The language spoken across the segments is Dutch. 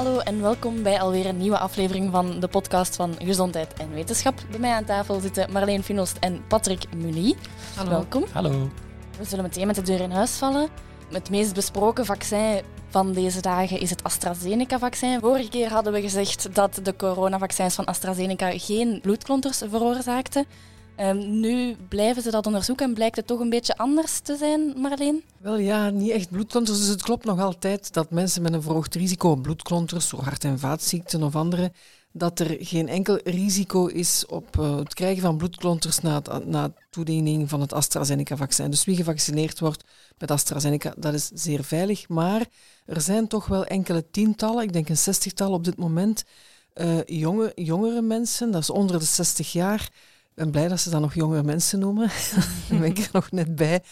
Hallo en welkom bij alweer een nieuwe aflevering van de podcast van Gezondheid en Wetenschap. Bij mij aan tafel zitten Marleen Finost en Patrick Munie. Hallo. Welkom. Hallo. We zullen meteen met de deur in huis vallen. Het meest besproken vaccin van deze dagen is het AstraZeneca-vaccin. Vorige keer hadden we gezegd dat de coronavaccins van AstraZeneca geen bloedklonters veroorzaakten. Ehm, nu blijven ze dat onderzoeken en blijkt het toch een beetje anders te zijn, Marleen? Wel ja, niet echt bloedklonters. Dus het klopt nog altijd dat mensen met een verhoogd risico op bloedklonters, zo hart- en vaatziekten of andere, dat er geen enkel risico is op uh, het krijgen van bloedklonters na, na toediening van het AstraZeneca-vaccin. Dus wie gevaccineerd wordt met AstraZeneca, dat is zeer veilig. Maar er zijn toch wel enkele tientallen, ik denk een zestigtal op dit moment, uh, jonge, jongere mensen, dat is onder de 60 jaar, ben blij dat ze dat nog jonge mensen noemen. Daar ben ik er nog net bij.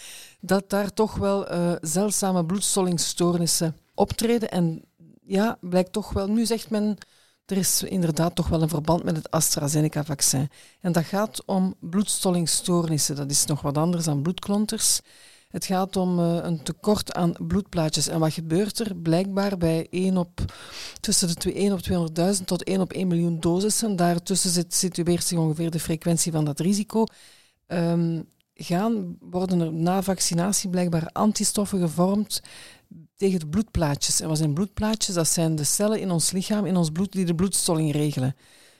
Dat daar toch wel uh, zeldzame bloedstollingstoornissen optreden. En ja, blijkt toch wel. Nu zegt men. Er is inderdaad toch wel een verband met het AstraZeneca-vaccin. En dat gaat om bloedstollingstoornissen. Dat is nog wat anders dan bloedklonters. Het gaat om uh, een tekort aan bloedplaatjes. En wat gebeurt er? Blijkbaar bij 1 op, tussen de 2, 1 op 200.000 tot 1 op 1 miljoen dosissen. Daartussen zit, situeert zich ongeveer de frequentie van dat risico. Um, gaan, worden er na vaccinatie blijkbaar antistoffen gevormd tegen de bloedplaatjes. En wat zijn bloedplaatjes? Dat zijn de cellen in ons lichaam, in ons bloed, die de bloedstolling regelen.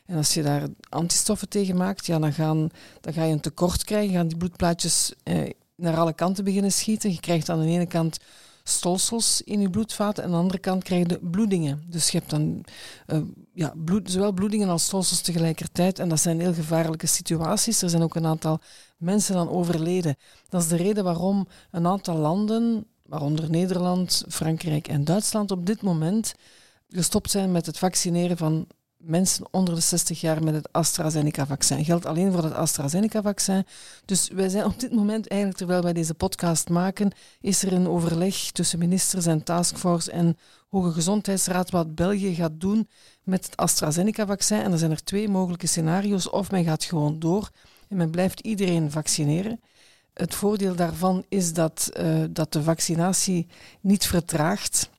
En als je daar antistoffen tegen maakt, ja, dan, gaan, dan ga je een tekort krijgen, gaan die bloedplaatjes eh, naar alle kanten beginnen schieten. Je krijgt aan de ene kant stolsels in je bloedvaten en aan de andere kant krijg je bloedingen. Dus je hebt dan uh, ja, bloed, zowel bloedingen als stolsels tegelijkertijd en dat zijn heel gevaarlijke situaties. Er zijn ook een aantal mensen aan overleden. Dat is de reden waarom een aantal landen, waaronder Nederland, Frankrijk en Duitsland, op dit moment gestopt zijn met het vaccineren van mensen onder de 60 jaar met het AstraZeneca-vaccin. Geldt alleen voor het AstraZeneca-vaccin. Dus wij zijn op dit moment, eigenlijk terwijl wij deze podcast maken, is er een overleg tussen ministers en taskforce en Hoge Gezondheidsraad wat België gaat doen met het AstraZeneca-vaccin. En er zijn er twee mogelijke scenario's. Of men gaat gewoon door en men blijft iedereen vaccineren. Het voordeel daarvan is dat, uh, dat de vaccinatie niet vertraagt.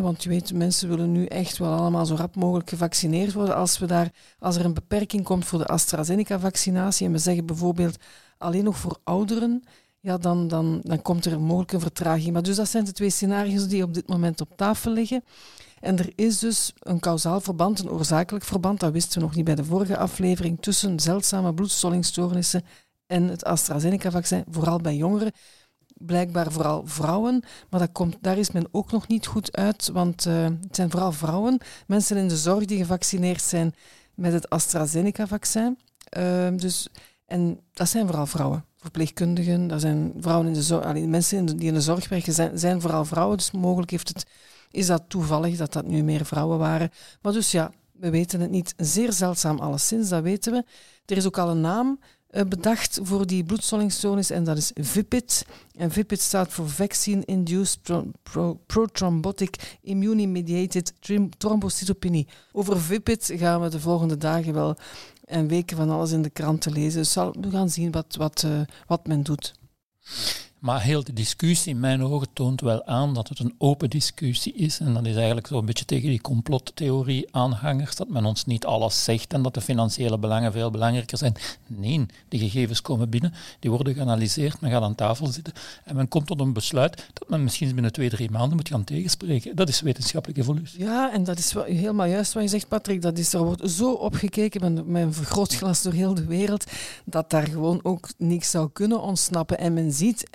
Want je weet, mensen willen nu echt wel allemaal zo rap mogelijk gevaccineerd worden. Als, we daar, als er een beperking komt voor de AstraZeneca-vaccinatie en we zeggen bijvoorbeeld alleen nog voor ouderen, ja, dan, dan, dan komt er mogelijk een vertraging. Maar dus dat zijn de twee scenario's die op dit moment op tafel liggen. En er is dus een kausaal verband, een oorzakelijk verband, dat wisten we nog niet bij de vorige aflevering, tussen zeldzame bloedstollingstoornissen en het AstraZeneca-vaccin, vooral bij jongeren blijkbaar vooral vrouwen, maar dat komt, daar is men ook nog niet goed uit, want uh, het zijn vooral vrouwen, mensen in de zorg die gevaccineerd zijn met het AstraZeneca-vaccin. Uh, dus, en dat zijn vooral vrouwen, verpleegkundigen, dat zijn vrouwen in de zorg, allee, mensen die in de zorg werken zijn, zijn vooral vrouwen, dus mogelijk heeft het, is dat toevallig dat dat nu meer vrouwen waren. Maar dus ja, we weten het niet. Zeer zeldzaam alleszins, dat weten we. Er is ook al een naam bedacht voor die bloedstollingstoornis en dat is VIPID. En VIPID staat voor Vaccine Induced Pro Pro Prothrombotic Immune-Mediated Thrombocytopenie. Over VIPID gaan we de volgende dagen wel en weken van alles in de kranten lezen. Dus we gaan zien wat, wat, uh, wat men doet. Maar heel de discussie in mijn ogen toont wel aan dat het een open discussie is. En dat is eigenlijk zo'n beetje tegen die complottheorie-aanhangers, dat men ons niet alles zegt en dat de financiële belangen veel belangrijker zijn. Nee, die gegevens komen binnen, die worden geanalyseerd, men gaat aan tafel zitten en men komt tot een besluit dat men misschien binnen twee, drie maanden moet gaan tegenspreken. Dat is wetenschappelijke evolutie. Ja, en dat is wel helemaal juist wat je zegt, Patrick. Dat is, er wordt zo opgekeken met, een vergrootglas door heel de wereld, dat daar gewoon ook niks zou kunnen ontsnappen. En men ziet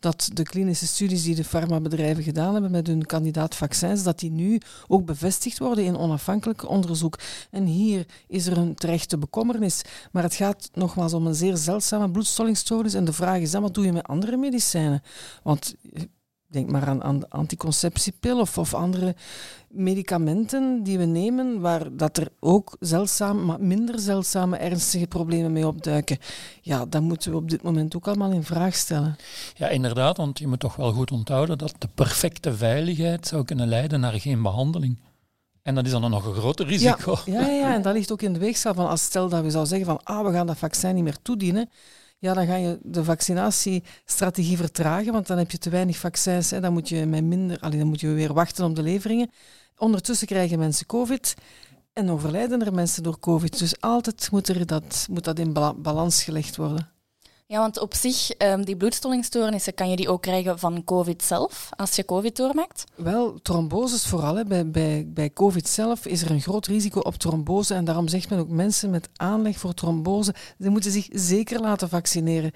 dat de klinische studies die de farmabedrijven gedaan hebben met hun kandidaat-vaccins, dat die nu ook bevestigd worden in onafhankelijk onderzoek. En hier is er een terechte bekommernis. Maar het gaat nogmaals om een zeer zeldzame bloedstollingstoornis. En de vraag is dan, wat doe je met andere medicijnen? Want denk maar aan, aan anticonceptiepil of, of andere medicamenten die we nemen, waar dat er ook zeldzaam, maar minder zeldzame ernstige problemen mee opduiken. Ja, dat moeten we op dit moment ook allemaal in vraag stellen. Ja, inderdaad, want je moet toch wel goed onthouden dat de perfecte veiligheid zou kunnen leiden naar geen behandeling. En dat is dan nog een groter risico. Ja, ja, ja, en dat ligt ook in de weegschaal van als stel dat we zouden zeggen van ah, we gaan dat vaccin niet meer toedienen, ja, dan ga je de vaccinatiestrategie vertragen, want dan heb je te weinig vaccins. Hè. Dan moet je met minder, allee, dan moet je weer wachten op de leveringen. Ondertussen krijgen mensen COVID en overlijden er mensen door COVID. Dus altijd moet, er dat, moet dat in balans gelegd worden. Ja, want op zich, um, die bloedstollingstoornissen, kan je die ook krijgen van COVID zelf, als je COVID doormaakt? Wel, tromboses vooral. Bij, bij, bij COVID zelf is er een groot risico op trombose. En daarom zegt men ook mensen met aanleg voor trombose, die moeten zich zeker laten vaccineren.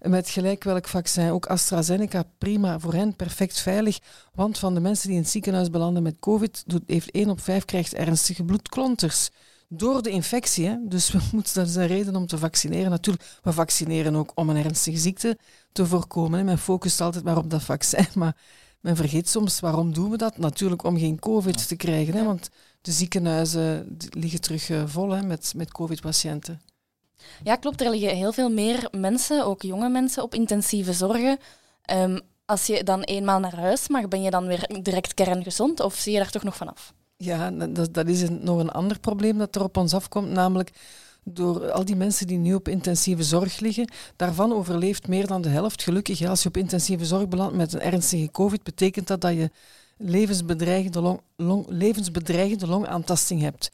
Met gelijk welk vaccin. Ook AstraZeneca, prima, voor hen perfect veilig. Want van de mensen die in het ziekenhuis belanden met COVID, heeft 1 op 5 krijgt ernstige bloedklonters door de infectie. Hè. Dus we moeten, dat is een reden om te vaccineren. Natuurlijk, we vaccineren ook om een ernstige ziekte te voorkomen. Hè. Men focust altijd maar op dat vaccin, maar men vergeet soms waarom doen we dat? Natuurlijk om geen COVID te krijgen. Hè, want de ziekenhuizen liggen terug eh, vol hè, met, met COVID-patiënten. Ja, klopt. Er liggen heel veel meer mensen, ook jonge mensen, op intensieve zorgen. Um, als je dan eenmaal naar huis mag, ben je dan weer direct kerngezond of zie je daar toch nog vanaf? Ja, dat, dat is nog een ander probleem dat er op ons afkomt, namelijk door al die mensen die nu op intensieve zorg liggen, daarvan overleeft meer dan de helft. Gelukkig, als je op intensieve zorg belandt met een ernstige COVID, betekent dat dat je levensbedreigende, long, long, levensbedreigende longaantasting hebt.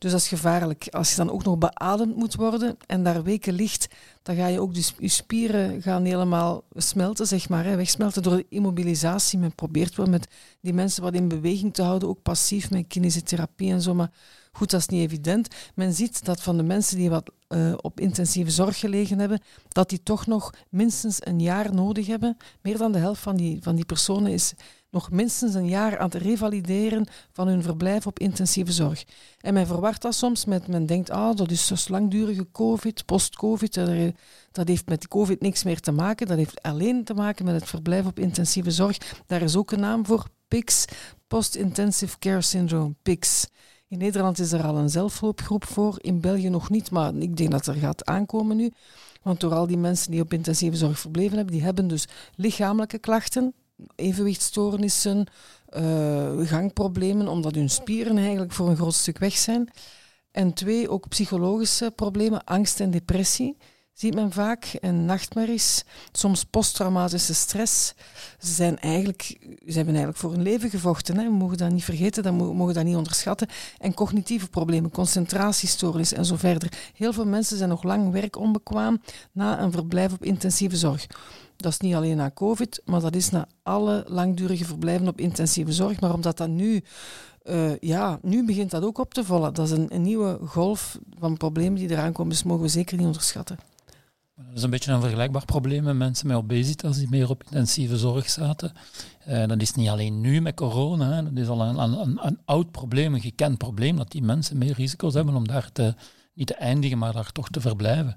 Dus dat is gevaarlijk. Als je dan ook nog beademd moet worden en daar weken ligt, dan ga je ook dus, je spieren gaan helemaal smelten, zeg maar, hè, wegsmelten door de immobilisatie. Men probeert wel met die mensen wat in beweging te houden, ook passief met kinesiotherapie en zo, maar goed, dat is niet evident. Men ziet dat van de mensen die wat uh, op intensieve zorg gelegen hebben, dat die toch nog minstens een jaar nodig hebben. Meer dan de helft van die, van die personen is nog minstens een jaar aan het revalideren van hun verblijf op intensieve zorg. En men verwart dat soms met, men denkt, ah, dat is dus langdurige COVID, post-COVID, dat heeft met COVID niks meer te maken, dat heeft alleen te maken met het verblijf op intensieve zorg. Daar is ook een naam voor, PICS, Post-Intensive Care Syndrome, PICS. In Nederland is er al een zelfhulpgroep voor, in België nog niet, maar ik denk dat er gaat aankomen nu. Want door al die mensen die op intensieve zorg verbleven hebben, die hebben dus lichamelijke klachten, evenwichtstoornissen, uh, gangproblemen, omdat hun spieren eigenlijk voor een groot stuk weg zijn. En twee, ook psychologische problemen, angst en depressie ziet men vaak. En nachtmerries, soms posttraumatische stress. Ze, zijn eigenlijk, ze hebben eigenlijk voor hun leven gevochten. Hè. We mogen dat niet vergeten, dat mogen dat niet onderschatten. En cognitieve problemen, concentratiestoornis en zo verder. Heel veel mensen zijn nog lang werkonbekwaam na een verblijf op intensieve zorg. Dat is niet alleen na COVID, maar dat is na alle langdurige verblijven op intensieve zorg. Maar omdat dat nu, uh, ja, nu begint dat ook op te vallen. Dat is een, een nieuwe golf van problemen die eraan komen, dus mogen we zeker niet onderschatten. Dat is een beetje een vergelijkbaar probleem met mensen met obesitas die meer op intensieve zorg zaten. Uh, dat is niet alleen nu met corona, dat is al een, een, een, oud probleem, een gekend probleem, dat die mensen meer risico's hebben om daar te, niet te eindigen, maar daar toch te verblijven.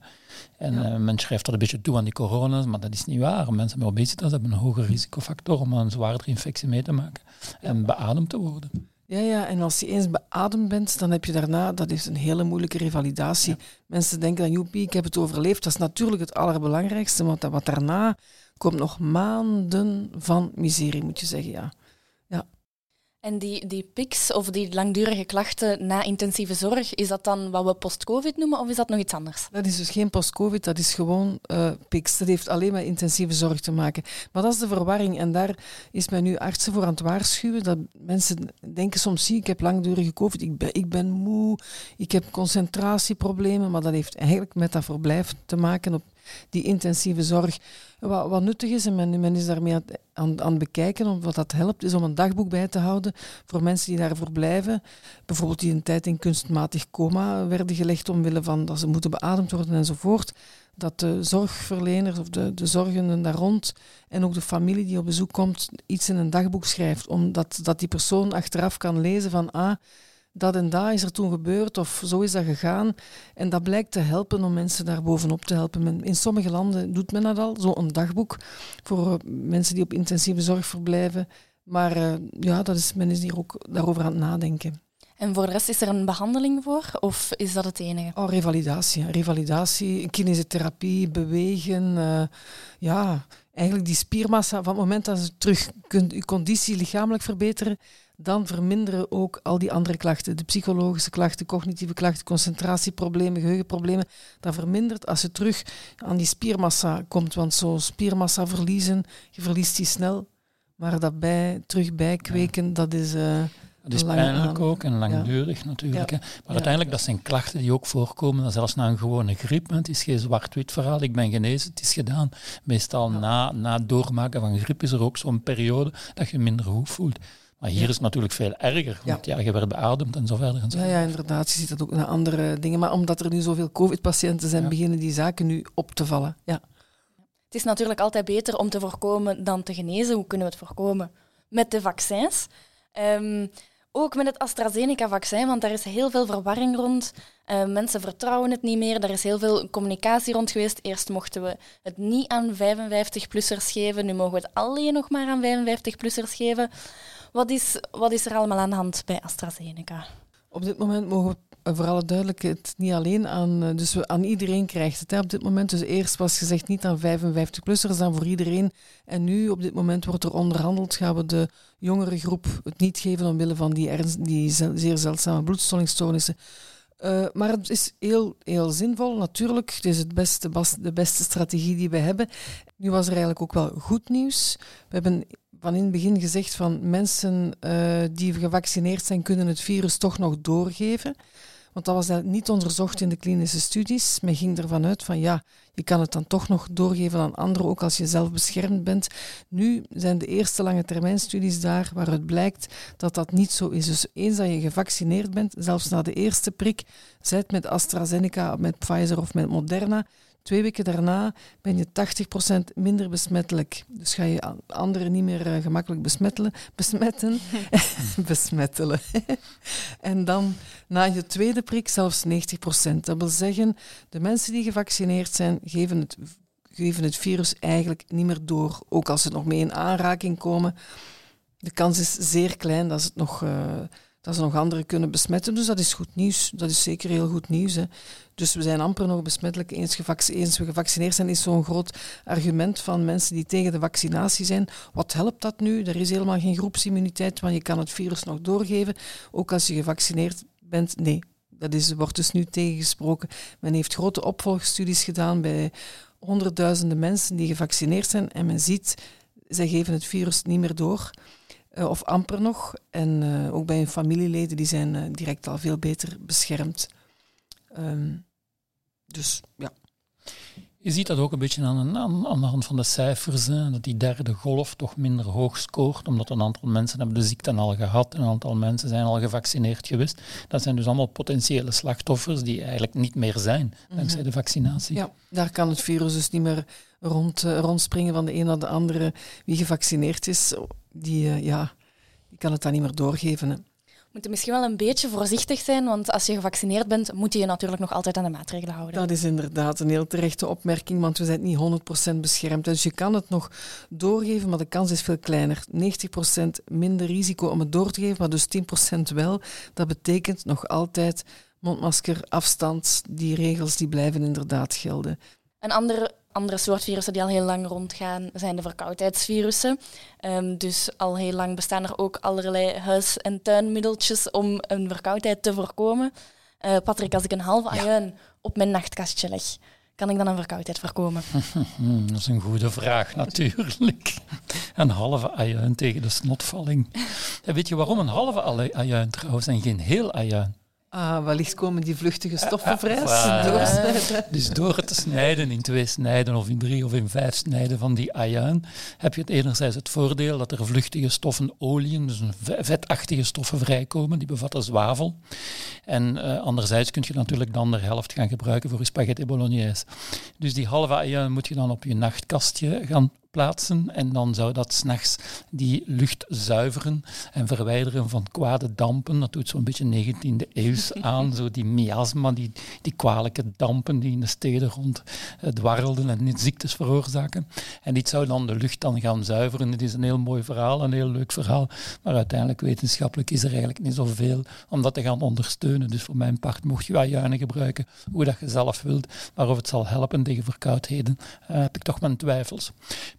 En ja. uh, men schrijft dat een beetje toe aan die corona, maar dat is niet waar. Mensen met obesitas hebben een hoger risicofactor om een zwaardere infectie mee te maken en beademd te worden. Ja, ja, en als je eens beademd bent, dan heb je daarna, dat is een hele moeilijke revalidatie. Mensen denken dan, joepie, ik heb het overleefd. Dat is natuurlijk het allerbelangrijkste, want wat daarna komt nog maanden van miserie, moet je zeggen, ja. En die, die PICS of die langdurige klachten na intensieve zorg, is dat dan wat we post-COVID noemen of is dat nog iets anders? Dat is dus geen post-COVID, dat is gewoon uh, PICS. Dat heeft alleen met intensieve zorg te maken. Maar dat is de verwarring en daar is men nu artsen voor aan het waarschuwen. Dat mensen denken soms, zie ik heb langdurige COVID, ik ben, ik ben moe, ik heb concentratieproblemen, maar dat heeft eigenlijk met dat verblijf te maken op die intensieve zorg. Wat, wat nuttig is, en men, is daarmee aan, aan, aan, het bekijken, om wat dat helpt, is om een dagboek bij te houden voor mensen die daarvoor blijven. Bijvoorbeeld die een tijd in kunstmatig coma werden gelegd omwille van dat ze moeten beademd worden enzovoort. Dat de zorgverleners of de, de zorgenden daar rond en ook de familie die op bezoek komt iets in een dagboek schrijft. Omdat dat die persoon achteraf kan lezen van ah, dat en dat is er toen gebeurd of zo is dat gegaan. En dat blijkt te helpen om mensen daar bovenop te helpen. in sommige landen doet men dat al, zo'n dagboek voor mensen die op intensieve zorg verblijven. Maar uh, ja, dat is, men is hier ook daarover aan het nadenken. En voor de rest is er een behandeling voor of is dat het enige? Oh, revalidatie. Revalidatie, kinesiotherapie, bewegen. Uh, ja, eigenlijk die spiermassa, van het moment dat je terug kunt je conditie lichamelijk verbeteren, dan verminderen ook al die andere klachten. De psychologische klachten, cognitieve klachten, concentratieproblemen, geheugenproblemen. Dat vermindert als je terug aan die spiermassa komt. Want zo spiermassa verliezen, je verliest die snel. Maar dat bij, terug bijkweken, dat is... Uh, Dat is pijnlijk ook en langdurig natuurlijk. Hè. Maar uiteindelijk, dat zijn klachten die ook voorkomen, zelfs na een gewone griep. Het is geen zwart-wit verhaal, ik ben genezen, het is gedaan. Meestal na, na het doormaken van griep is er ook zo'n periode dat je minder goed voelt. Maar hier is het natuurlijk veel erger, want ja. je werd beademd en zo verder. En zo. Ja, ja, inderdaad. Je ziet dat ook naar andere dingen. Maar omdat er nu zoveel COVID-patiënten zijn, beginnen die zaken nu op te vallen. Ja. Het is natuurlijk altijd beter om te voorkomen dan te genezen. Hoe kunnen we het voorkomen? Met de vaccins. Um, ook met het AstraZeneca-vaccin, want daar is heel veel verwarring rond. Uh, mensen vertrouwen het niet meer. Er is heel veel communicatie rond geweest. Eerst mochten we het niet aan 55-plussers geven. Nu mogen we het alleen nog maar aan 55-plussers geven. Wat is, wat is er allemaal aan de hand bij AstraZeneca? Op dit moment mogen we voor alle duidelijkheid niet alleen aan, eh, dus aan iedereen krijgt het hè, op dit moment. Dus eerst was gezegd niet aan 55-plussers, dan voor iedereen. En nu, op dit moment, wordt er onderhandeld, gaan we de jongere groep het niet geven omwille van die, ernst, die zeer zeldzame bloedstollingstoornissen. Uh, maar het is heel, heel zinvol, natuurlijk. Het is het beste, de beste strategie die we hebben. Nu was er eigenlijk ook wel goed nieuws. We hebben van in het begin gezegd van mensen uh, die gevaccineerd zijn, kunnen het virus toch nog doorgeven. Want dat was niet onderzocht in de klinische studies. Men ging ervan uit van ja, je kan het dan toch nog doorgeven aan anderen, ook als je zelf beschermd bent. Nu zijn de eerste lange termijn studies daar waaruit blijkt dat dat niet zo is. Dus eens dat je gevaccineerd bent, zelfs na de eerste prik, zijt met AstraZeneca, met Pfizer of met Moderna, Twee weken daarna ben je 80% minder besmettelijk. Dus ga je anderen niet meer uh, gemakkelijk besmettelen, besmetten. besmettelen. en dan na je tweede prik zelfs 90%. Dat wil zeggen, de mensen die gevaccineerd zijn, geven het, geven het virus eigenlijk niet meer door. Ook als ze nog mee in aanraking komen. De kans is zeer klein dat, het nog, uh, dat ze nog anderen kunnen besmetten. Dus dat is goed nieuws. Dat is zeker heel goed nieuws. Hè. Dus we zijn amper nog besmettelijk eens, eens we gevaccineerd zijn, is zo'n groot argument van mensen die tegen de vaccinatie zijn. Wat helpt dat nu? Er is helemaal geen groepsimmuniteit, want je kan het virus nog doorgeven, ook als je gevaccineerd bent. Nee, dat is, wordt dus nu tegengesproken. Men heeft grote opvolgstudies gedaan bij honderdduizenden mensen die gevaccineerd zijn en men ziet, zij geven het virus niet meer door. Uh, of amper nog. En uh, ook bij hun familieleden, die zijn uh, direct al veel beter beschermd. Um, dus ja. Je ziet dat ook een beetje aan, aan, aan de hand van de cijfers, hè, dat die derde golf toch minder hoog scoort, omdat een aantal mensen hebben de ziekte al gehad en een aantal mensen zijn al gevaccineerd geweest. Dat zijn dus allemaal potentiële slachtoffers die eigenlijk niet meer zijn, dankzij mhm. de vaccinatie. Ja, daar kan het virus dus niet meer rond, uh, rondspringen van de een naar de andere. Wie gevaccineerd is, die, uh, ja, die kan het dan niet meer doorgeven. Hè moeten misschien wel een beetje voorzichtig zijn, want als je gevaccineerd bent, moet je je natuurlijk nog altijd aan de maatregelen houden. Dat is inderdaad een heel terechte opmerking, want we zijn niet 100% beschermd. Dus je kan het nog doorgeven, maar de kans is veel kleiner. 90% minder risico om het door te geven, maar dus 10% wel. Dat betekent nog altijd mondmasker, afstand, die regels die blijven inderdaad gelden. Een andere andere soort virussen die al heel lang rondgaan zijn de verkoudheidsvirussen. Um, dus al heel lang bestaan er ook allerlei huis- en tuinmiddeltjes om een verkoudheid te voorkomen. Uh, Patrick, als ik een halve ajuin op mijn nachtkastje leg, kan ik dan een verkoudheid voorkomen? Dat is een goede vraag, natuurlijk. Een halve ajuin tegen de snotvalling. En weet je waarom een halve ajuin trouwens en geen heel ajuin? Ah, wellicht komen die vluchtige stoffen vrij. Voilà. Dus door het te snijden in twee snijden of in drie of in vijf snijden van die ajuin, heb je het enerzijds het voordeel dat er vluchtige stoffen, oliën, dus vetachtige stoffen vrijkomen, die bevatten zwavel. En uh, anderzijds kun je natuurlijk de andere helft gaan gebruiken voor je spaghetti bolognese. Dus die halve ajuin moet je dan op je nachtkastje gaan plaatsen en dan zou dat s'nachts die lucht zuiveren en verwijderen van kwade dampen. Dat doet zo'n beetje 19e eeuws aan, zo die miasma, die, die kwalijke dampen die in de steden rond uh, dwarrelden en ziektes veroorzaken. En dit zou dan de lucht dan gaan zuiveren. Het is een heel mooi verhaal, een heel leuk verhaal, maar uiteindelijk wetenschappelijk is er eigenlijk niet zoveel om dat te gaan ondersteunen. Dus voor mijn part mocht je ajuinen gebruiken, hoe dat je zelf wilt, maar of het zal helpen tegen verkoudheden, uh, heb ik toch mijn twijfels.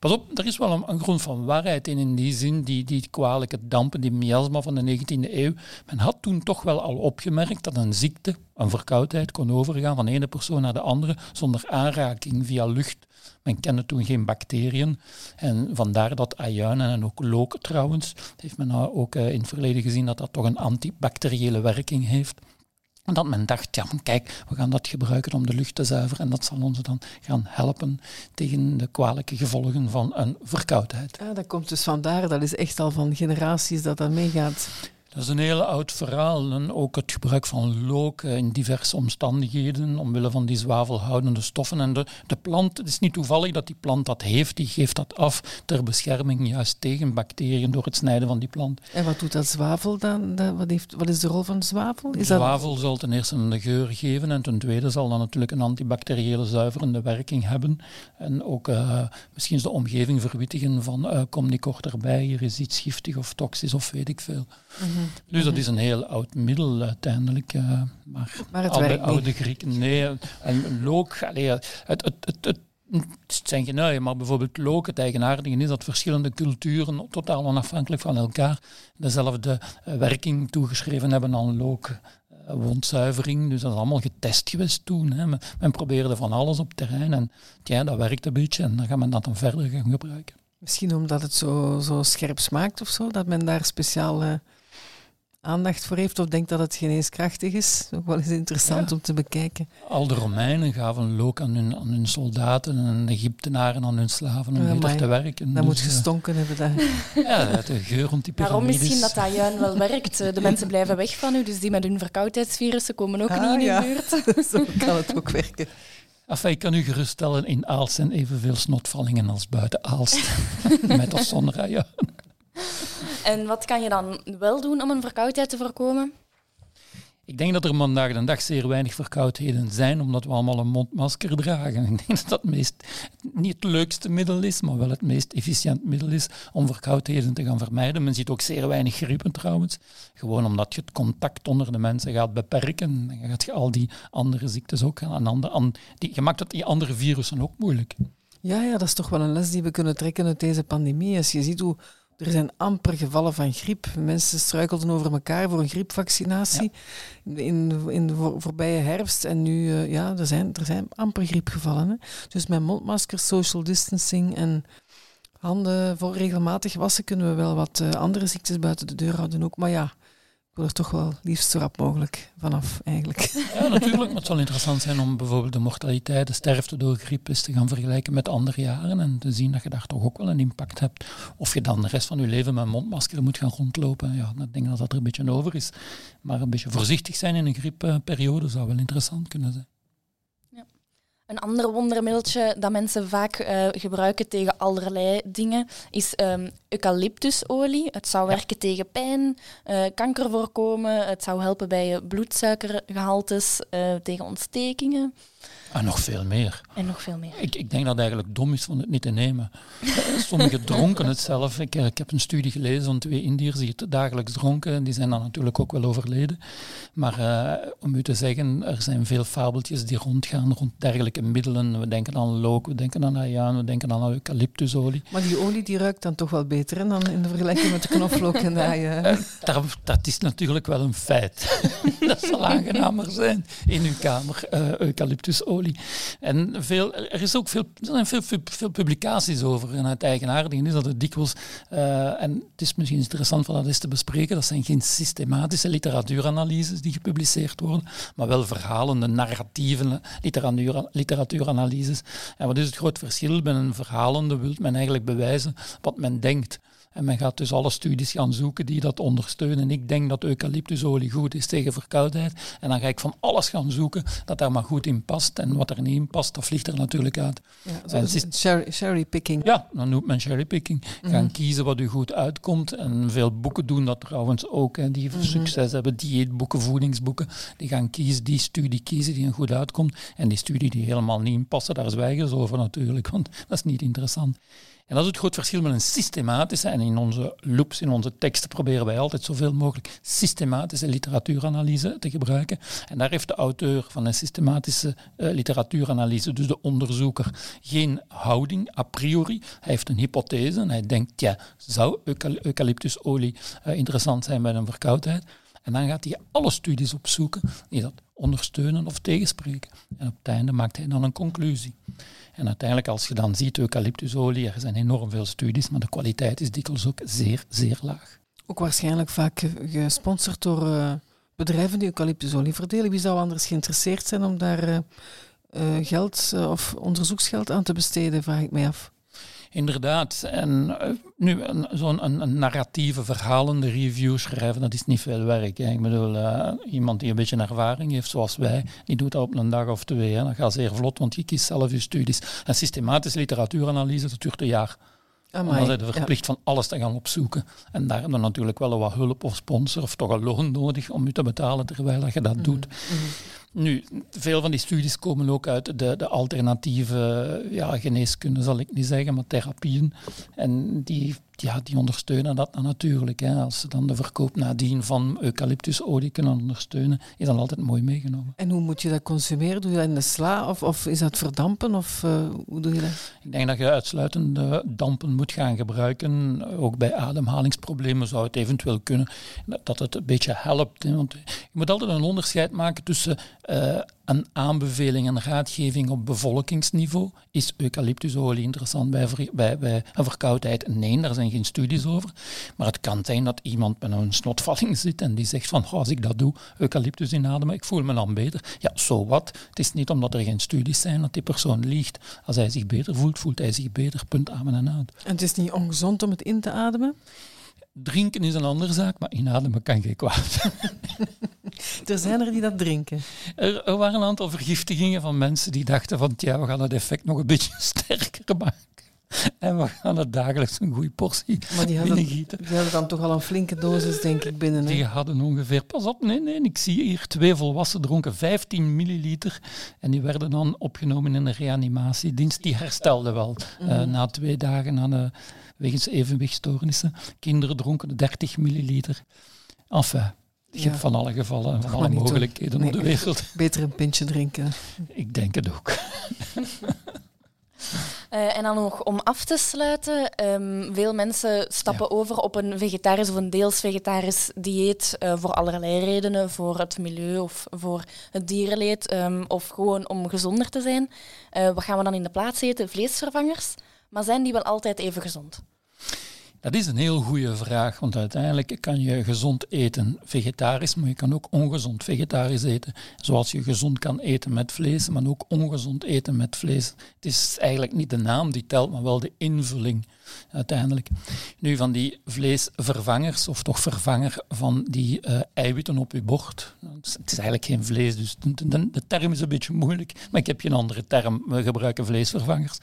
Pas op, er is wel een, grond van waarheid in, in die zin, die, die kwalijke dampen, die miasma van de 19e eeuw. Men had toen toch wel al opgemerkt dat een ziekte, een verkoudheid, kon overgaan van de ene persoon naar de andere zonder aanraking via lucht. Men kende toen geen bacteriën. En vandaar dat ajuinen en ook look trouwens, heeft men nou ook eh, in het verleden gezien dat dat toch een antibacteriële werking heeft. En dat men dacht, ja, kijk, we gaan dat gebruiken om de lucht te zuiveren en dat zal ons dan gaan helpen tegen de kwalijke gevolgen van een verkoudheid. Ja, dat komt dus vandaar, dat is echt al van generaties dat dat meegaat. Dat is een heel oud verhaal. En ook het gebruik van look in diverse omstandigheden, omwille van die zwavelhoudende stoffen. En de, de plant, het is niet toevallig dat die plant dat heeft, die geeft dat af ter bescherming juist tegen bacteriën door het snijden van die plant. En wat doet dat zwavel dan? wat, heeft, wat is de rol van zwavel? Is zwavel dat... zal ten eerste een geur geven en ten tweede zal dan natuurlijk een antibacteriële zuiverende werking hebben. En ook uh, misschien de omgeving verwittigen van uh, kom niet kort erbij, hier is iets giftig of toxisch of weet ik veel. Mm dus dat is een heel oud middel uiteindelijk. Uh, maar, maar het oude, oude Grieken, nee. En look, allee, het, het, het, het, het zijn genuien, maar bijvoorbeeld look, het eigenaardige is dat verschillende culturen totaal onafhankelijk van elkaar dezelfde uh, werking toegeschreven hebben aan look. Uh, wondzuivering, dus dat is allemaal getest geweest toen. Hè. Men, men, probeerde van alles op terrein en tja, dat werkt een beetje en dan gaat men dat dan verder gaan gebruiken. Misschien omdat het zo, zo scherp smaakt of zo, dat men daar speciaal aandacht voor heeft of denkt dat het geneeskrachtig is. Ook wel eens interessant om te bekijken. Al de Romeinen gaven look aan hun, aan hun soldaten en de Egyptenaren aan hun slaven om ja, beter te werken. Dat dus, moet eh, gestonken hebben. Dat. Ja, de geur rond die piramides. Waarom misschien dat dat juin wel werkt. De mensen blijven weg van u, dus die met hun verkoudheidsvirussen komen ook niet in uw buurt. Zo kan het ook werken. Enfin, ik kan u geruststellen, in Aalst zijn evenveel snotvallingen als buiten Aalst. met of zonder ajuin. En wat kan je dan wel doen om een verkoudheid te voorkomen? Ik denk dat er vandaag de dag zeer weinig verkoudheden zijn, omdat we allemaal een mondmasker dragen. Ik denk dat dat het meest, niet het leukste middel is, maar wel het meest efficiënt middel is om verkoudheden te gaan vermijden. Men ziet ook zeer weinig griepen trouwens, gewoon omdat je het contact onder de mensen gaat beperken. Dan gaat je al die andere ziektes ook aan, aan, die, je maakt het die andere virussen ook moeilijk. Ja, ja, dat is toch wel een les die we kunnen trekken uit deze pandemie. Als je ziet hoe er zijn amper gevallen van griep. Mensen struikelden over elkaar voor een griepvaccinatie in, in de voorbije herfst. En nu, uh, ja, er zijn, er zijn amper griepgevallen. Hè. Dus met mondmaskers, social distancing en handen voor regelmatig wassen kunnen we wel wat uh, andere ziektes buiten de deur houden ook. Maar ja, ik wil er toch wel liefst zo rap mogelijk vanaf, eigenlijk. Ja, natuurlijk. Maar het zal interessant zijn om bijvoorbeeld de mortaliteit, de sterfte door griep eens te gaan vergelijken met andere jaren en te zien dat je daar toch ook wel een impact hebt. Of je dan de rest van je leven met mondmasker moet gaan rondlopen. Ja, ik denk dat dat er een beetje over is. Maar een beetje voorzichtig zijn in een griepperiode zou wel interessant kunnen zijn. Een ander wondermiddeltje dat mensen vaak uh, gebruiken tegen allerlei dingen is um, eucalyptusolie. Het zou werken tegen pijn, uh, kanker voorkomen, het zou helpen bij je bloedsuikergehaltes, uh, tegen ontstekingen. En nog veel meer. En nog veel meer. Ik, ik denk dat het eigenlijk dom is om het niet te nemen. Sommigen dronken het zelf. Ik, ik, heb een studie gelezen van twee Indiërs die het dagelijks dronken. En die zijn dan natuurlijk ook wel overleden. Maar uh, om u te zeggen, er zijn veel fabeltjes die rondgaan rond dergelijke middelen. We denken aan look, we denken aan ayaan, we denken aan eucalyptusolie. Maar die olie die ruikt dan toch wel beter hè, dan in de vergelijking met de knoflook en de ayaan. Uh, dat, dat, is natuurlijk wel een feit. dat zal aangenamer zijn in uw kamer, uh, eucalyptusolie. En veel, er, is ook veel, er zijn veel, veel, publicaties over. En het eigenaardige is dat het dikwijls, uh, en het is misschien interessant om dat eens te bespreken, dat zijn geen systematische literatuuranalyses die gepubliceerd worden, maar wel verhalende, narratieve literatuur, literatuuranalyses. En wat is het groot verschil? Bij een verhalende wil men eigenlijk bewijzen wat men denkt. En men gaat dus alle studies gaan zoeken die dat ondersteunen. Ik denk dat eucalyptusolie goed is tegen verkoudheid. En dan ga ik van alles gaan zoeken dat daar maar goed in past. En wat er niet in past, dat vliegt er natuurlijk uit. Ja, cherry, cherrypicking. Ja, dan noemt men cherrypicking. Mm Gaan kiezen wat u goed uitkomt. En veel boeken doen dat trouwens ook. Hè, die mm succes hebben, dieetboeken, voedingsboeken. Die gaan kiezen, die studie kiezen die een goed uitkomt. En die studie die helemaal niet in passen, daar zwijgen ze over natuurlijk. Want dat is niet interessant. En dat is het groot verschil met een systematische, en in onze loops, in onze teksten proberen wij altijd zoveel mogelijk systematische literatuuranalyse te gebruiken. En daar heeft de auteur van een systematische uh, literatuuranalyse, dus de onderzoeker, geen houding a priori. Hij heeft een hypothese en hij denkt, ja, zou eucalyptusolie uh, interessant zijn bij een verkoudheid? En dan gaat hij alle studies opzoeken die dat ondersteunen of tegenspreken. En op het einde maakt hij dan een conclusie. En uiteindelijk, als je dan ziet eucalyptusolie, er zijn enorm veel studies, maar de kwaliteit is dikwijls ook zeer, zeer laag. Ook waarschijnlijk vaak gesponsord door uh, bedrijven die eucalyptusolie verdelen. Wie zou anders geïnteresseerd zijn om daar uh, uh, geld of onderzoeksgeld aan te besteden, vraag ik mij af. Inderdaad. En uh, nu, zo'n een, een, narratieve, verhalende review schrijven, dat is niet veel werk. Hè. Ik bedoel, uh, iemand die een beetje ervaring heeft, zoals wij, die doet dat op een dag of twee. Hè. Dat gaat zeer vlot, want je kiest zelf je studies. En systematische literatuuranalyse, dat duurt een jaar. Amai, dan zijn verplicht van alles te gaan opzoeken. En daar hebben we natuurlijk wel wat hulp of sponsor of toch een loon nodig om je te betalen terwijl je dat doet. Mm -hmm. Nu, veel van die studies komen ook uit de, de alternatieve ja, geneeskunde, zal ik niet zeggen, maar therapieën. En die ja, die ondersteunen dat dan natuurlijk. Hè. Als ze dan de verkoop nadien van eucalyptusolie kunnen ondersteunen, is dat altijd mooi meegenomen. En hoe moet je dat consumeren? Doe je dat in de sla of, of is dat verdampen? Of uh, hoe doe je dat? Ik denk dat je uitsluitend dampen moet gaan gebruiken. Ook bij ademhalingsproblemen zou het eventueel kunnen dat het een beetje helpt. Hè. Want je moet altijd een onderscheid maken tussen uh, een aanbeveling en raadgeving op bevolkingsniveau. Is eucalyptusolie interessant bij, een verkoudheid? Nee, daar zijn geen studies over. Maar het kan zijn dat iemand met een snotvalling zit en die zegt van, als ik dat doe, eucalyptus inademen, ik voel me dan beter. Ja, zo wat. Het is niet omdat er geen studies zijn dat die persoon liegt. Als hij zich beter voelt, voelt hij zich beter. Punt amen en uit. En het is niet ongezond om het in te ademen? Drinken is een andere zaak, maar inademen kan geen kwaad. er zijn er die dat drinken. Er, er, waren een aantal vergiftigingen van mensen die dachten van ja, we gaan het effect nog een beetje sterker maken. En we gaan het dagelijks een goede portie maar die hadden, die hadden dan toch al een flinke dosis, denk ik, binnen. Die hadden ongeveer, pas op, nee, nee, ik zie hier twee volwassen dronken 15 milliliter. En die werden dan opgenomen in de reanimatiedienst. Die herstelde wel mm -hmm. uh, na twee dagen aan de wegens evenwichtstoornissen. Kinderen dronken 30 milliliter. Enfin, je ja. hebt van alle gevallen en van alle mogelijkheden nee, op de wereld. Beter een pintje drinken. Ik denk het ook. Uh, en dan nog om af te sluiten, um, veel mensen stappen ja. over op een vegetarisch of een deels vegetarisch dieet uh, voor allerlei redenen, voor het milieu of voor het dierenleed um, of gewoon om gezonder te zijn. Uh, wat gaan we dan in de plaats eten? Vleesvervangers. Maar zijn die wel altijd even gezond? Dat is een heel goede vraag, want uiteindelijk kan je gezond eten vegetarisch, maar je kan ook ongezond vegetarisch eten. Zoals je gezond kan eten met vlees, maar ook ongezond eten met vlees. Het is eigenlijk niet de naam die telt, maar wel de invulling uiteindelijk. Nu, van die vleesvervangers, of toch vervanger van die uh, eiwitten op je bord. Het is eigenlijk geen vlees, dus de, de, de, term is een beetje moeilijk, maar ik heb geen andere term. We gebruiken vleesvervangers.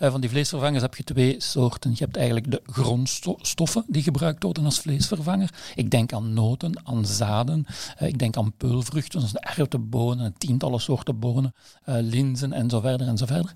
Uh, van die vleesvervangers heb je twee soorten. Je hebt eigenlijk de grondstoffen die gebruikt worden als vleesvervanger. Ik denk aan noten, aan zaden, uh, ik denk aan peulvruchten, zoals erwtenbonen, tientallen soorten bonen, linzen en zo verder en zo verder.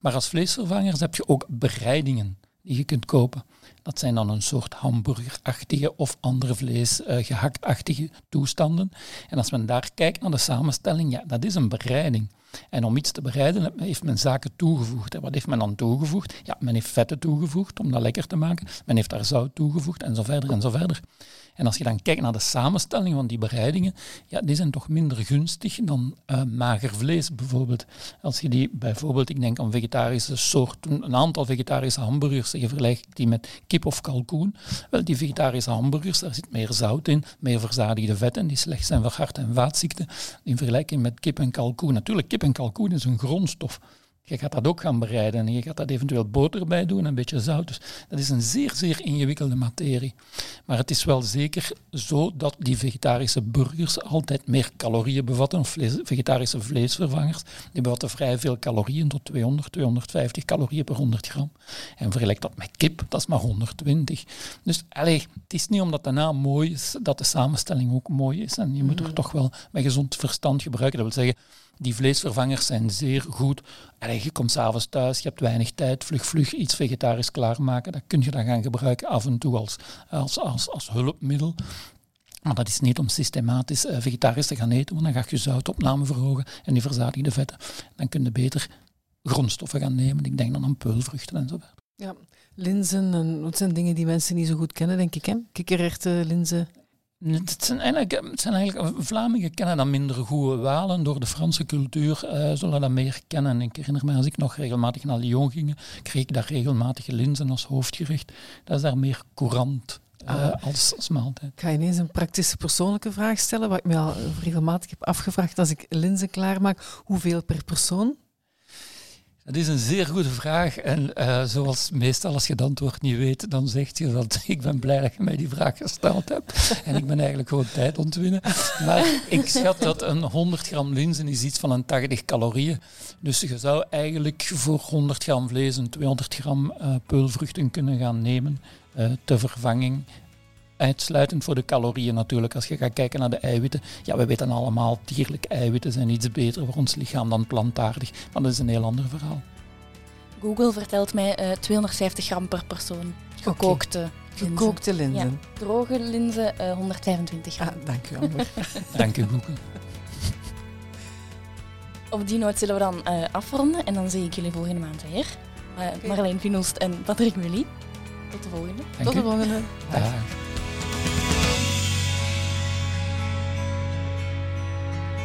Maar als vleesvervangers heb je ook bereidingen die je kunt kopen. Dat zijn dan een soort hamburgerachtige of andere vlees, uh, gehaktachtige toestanden. En als men daar kijkt naar de samenstelling, ja, dat is een bereiding. En om iets te bereiden heeft men zaken toegevoegd. En wat heeft men dan toegevoegd? Ja, men heeft vetten toegevoegd om dat lekker te maken. Men heeft daar zout toegevoegd en zo verder en zo verder. En als je dan kijkt naar de samenstelling van die bereidingen, ja, die zijn toch minder gunstig dan uh, mager vlees bijvoorbeeld. Als je die bijvoorbeeld, ik denk aan vegetarische soorten, een aantal vegetarische hamburgers, je vergelijkt die met kip of kalkoen. Wel, die vegetarische hamburgers, daar zit meer zout in, meer verzadigde vetten, die slecht zijn voor hart- en vaatziekten. In vergelijking met kip en kalkoen. Natuurlijk, kip en kalkoen is een grondstof. Je gaat dat ook gaan bereiden en je gaat dat eventueel boter bij doen en een beetje zout. Dus dat is een zeer, zeer ingewikkelde materie. Maar het is wel zeker zo dat die vegetarische burgers altijd meer calorieën bevatten, of vlees, vegetarische vleesvervangers. Die bevatten vrij veel calorieën, tot 200, 250 calorieën per 100 gram. En vergelijk dat met kip, dat is maar 120. Dus allez, het is niet omdat de naam mooi is, dat de samenstelling ook mooi is. En je moet er toch wel met gezond verstand gebruiken. Dat wil zeggen, Die vleesvervangers zijn zeer goed. je komt s'avonds thuis, je hebt weinig tijd, vlug, vlug iets vegetarisch klaarmaken. Dat kun je dan gaan gebruiken af en toe als, als, als, als hulpmiddel. Maar dat is niet om systematisch uh, vegetarisch te gaan eten, want dan ga je zoutopname verhogen en die verzadigde vetten. Dan kun je beter grondstoffen gaan nemen. Ik denk dan aan peulvruchten en zo. Ja, linzen, en, dat zijn dingen die mensen niet zo goed kennen, denk ik. Hè? Kikkererwten, linzen. Het zijn, eigenlijk, het zijn eigenlijk, Vlamingen kennen dat minder goed. Walen door de Franse cultuur uh, zullen dat meer kennen. Ik herinner me, als ik nog regelmatig naar Lyon ging, kreeg ik daar regelmatig linzen als hoofdgerecht. Dat is daar meer courant. Uh, als, als maaltijd. Ik ga ineens een praktische persoonlijke vraag stellen, wat ik me al regelmatig heb afgevraagd als ik linzen klaarmaak. Hoeveel per persoon? Dat is een zeer goede vraag. En uh, zoals meestal als je het antwoord niet weet, dan zegt je dat ik ben blij dat je mij die vraag gesteld hebt. En ik ben eigenlijk gewoon tijd ontwinnen. Maar ik schat dat een 100 gram linzen is iets van een 80 calorieën. Dus je zou eigenlijk voor 100 gram vlees een 200 gram uh, peulvruchten kunnen gaan nemen uh, ter vervanging uitsluitend voor de calorieën natuurlijk. Als je gaat kijken naar de eiwitten, ja, we weten allemaal, dierlijke eiwitten zijn iets beter voor ons lichaam dan plantaardig. Maar dat is een heel ander verhaal. Google vertelt mij uh, eh, 250 gram per persoon. Gekookte okay. linzen. Gekookte linzen. Ja. Droge linzen uh, 125 gram. Ah, dank u, Amber. dank u, Google. Op die noot zullen we dan uh, afronden en dan zie ik jullie volgende maand weer. Uh, okay. Marleen Vinoest en Patrick Mully. Tot de volgende. Dank Tot de volgende. Dag.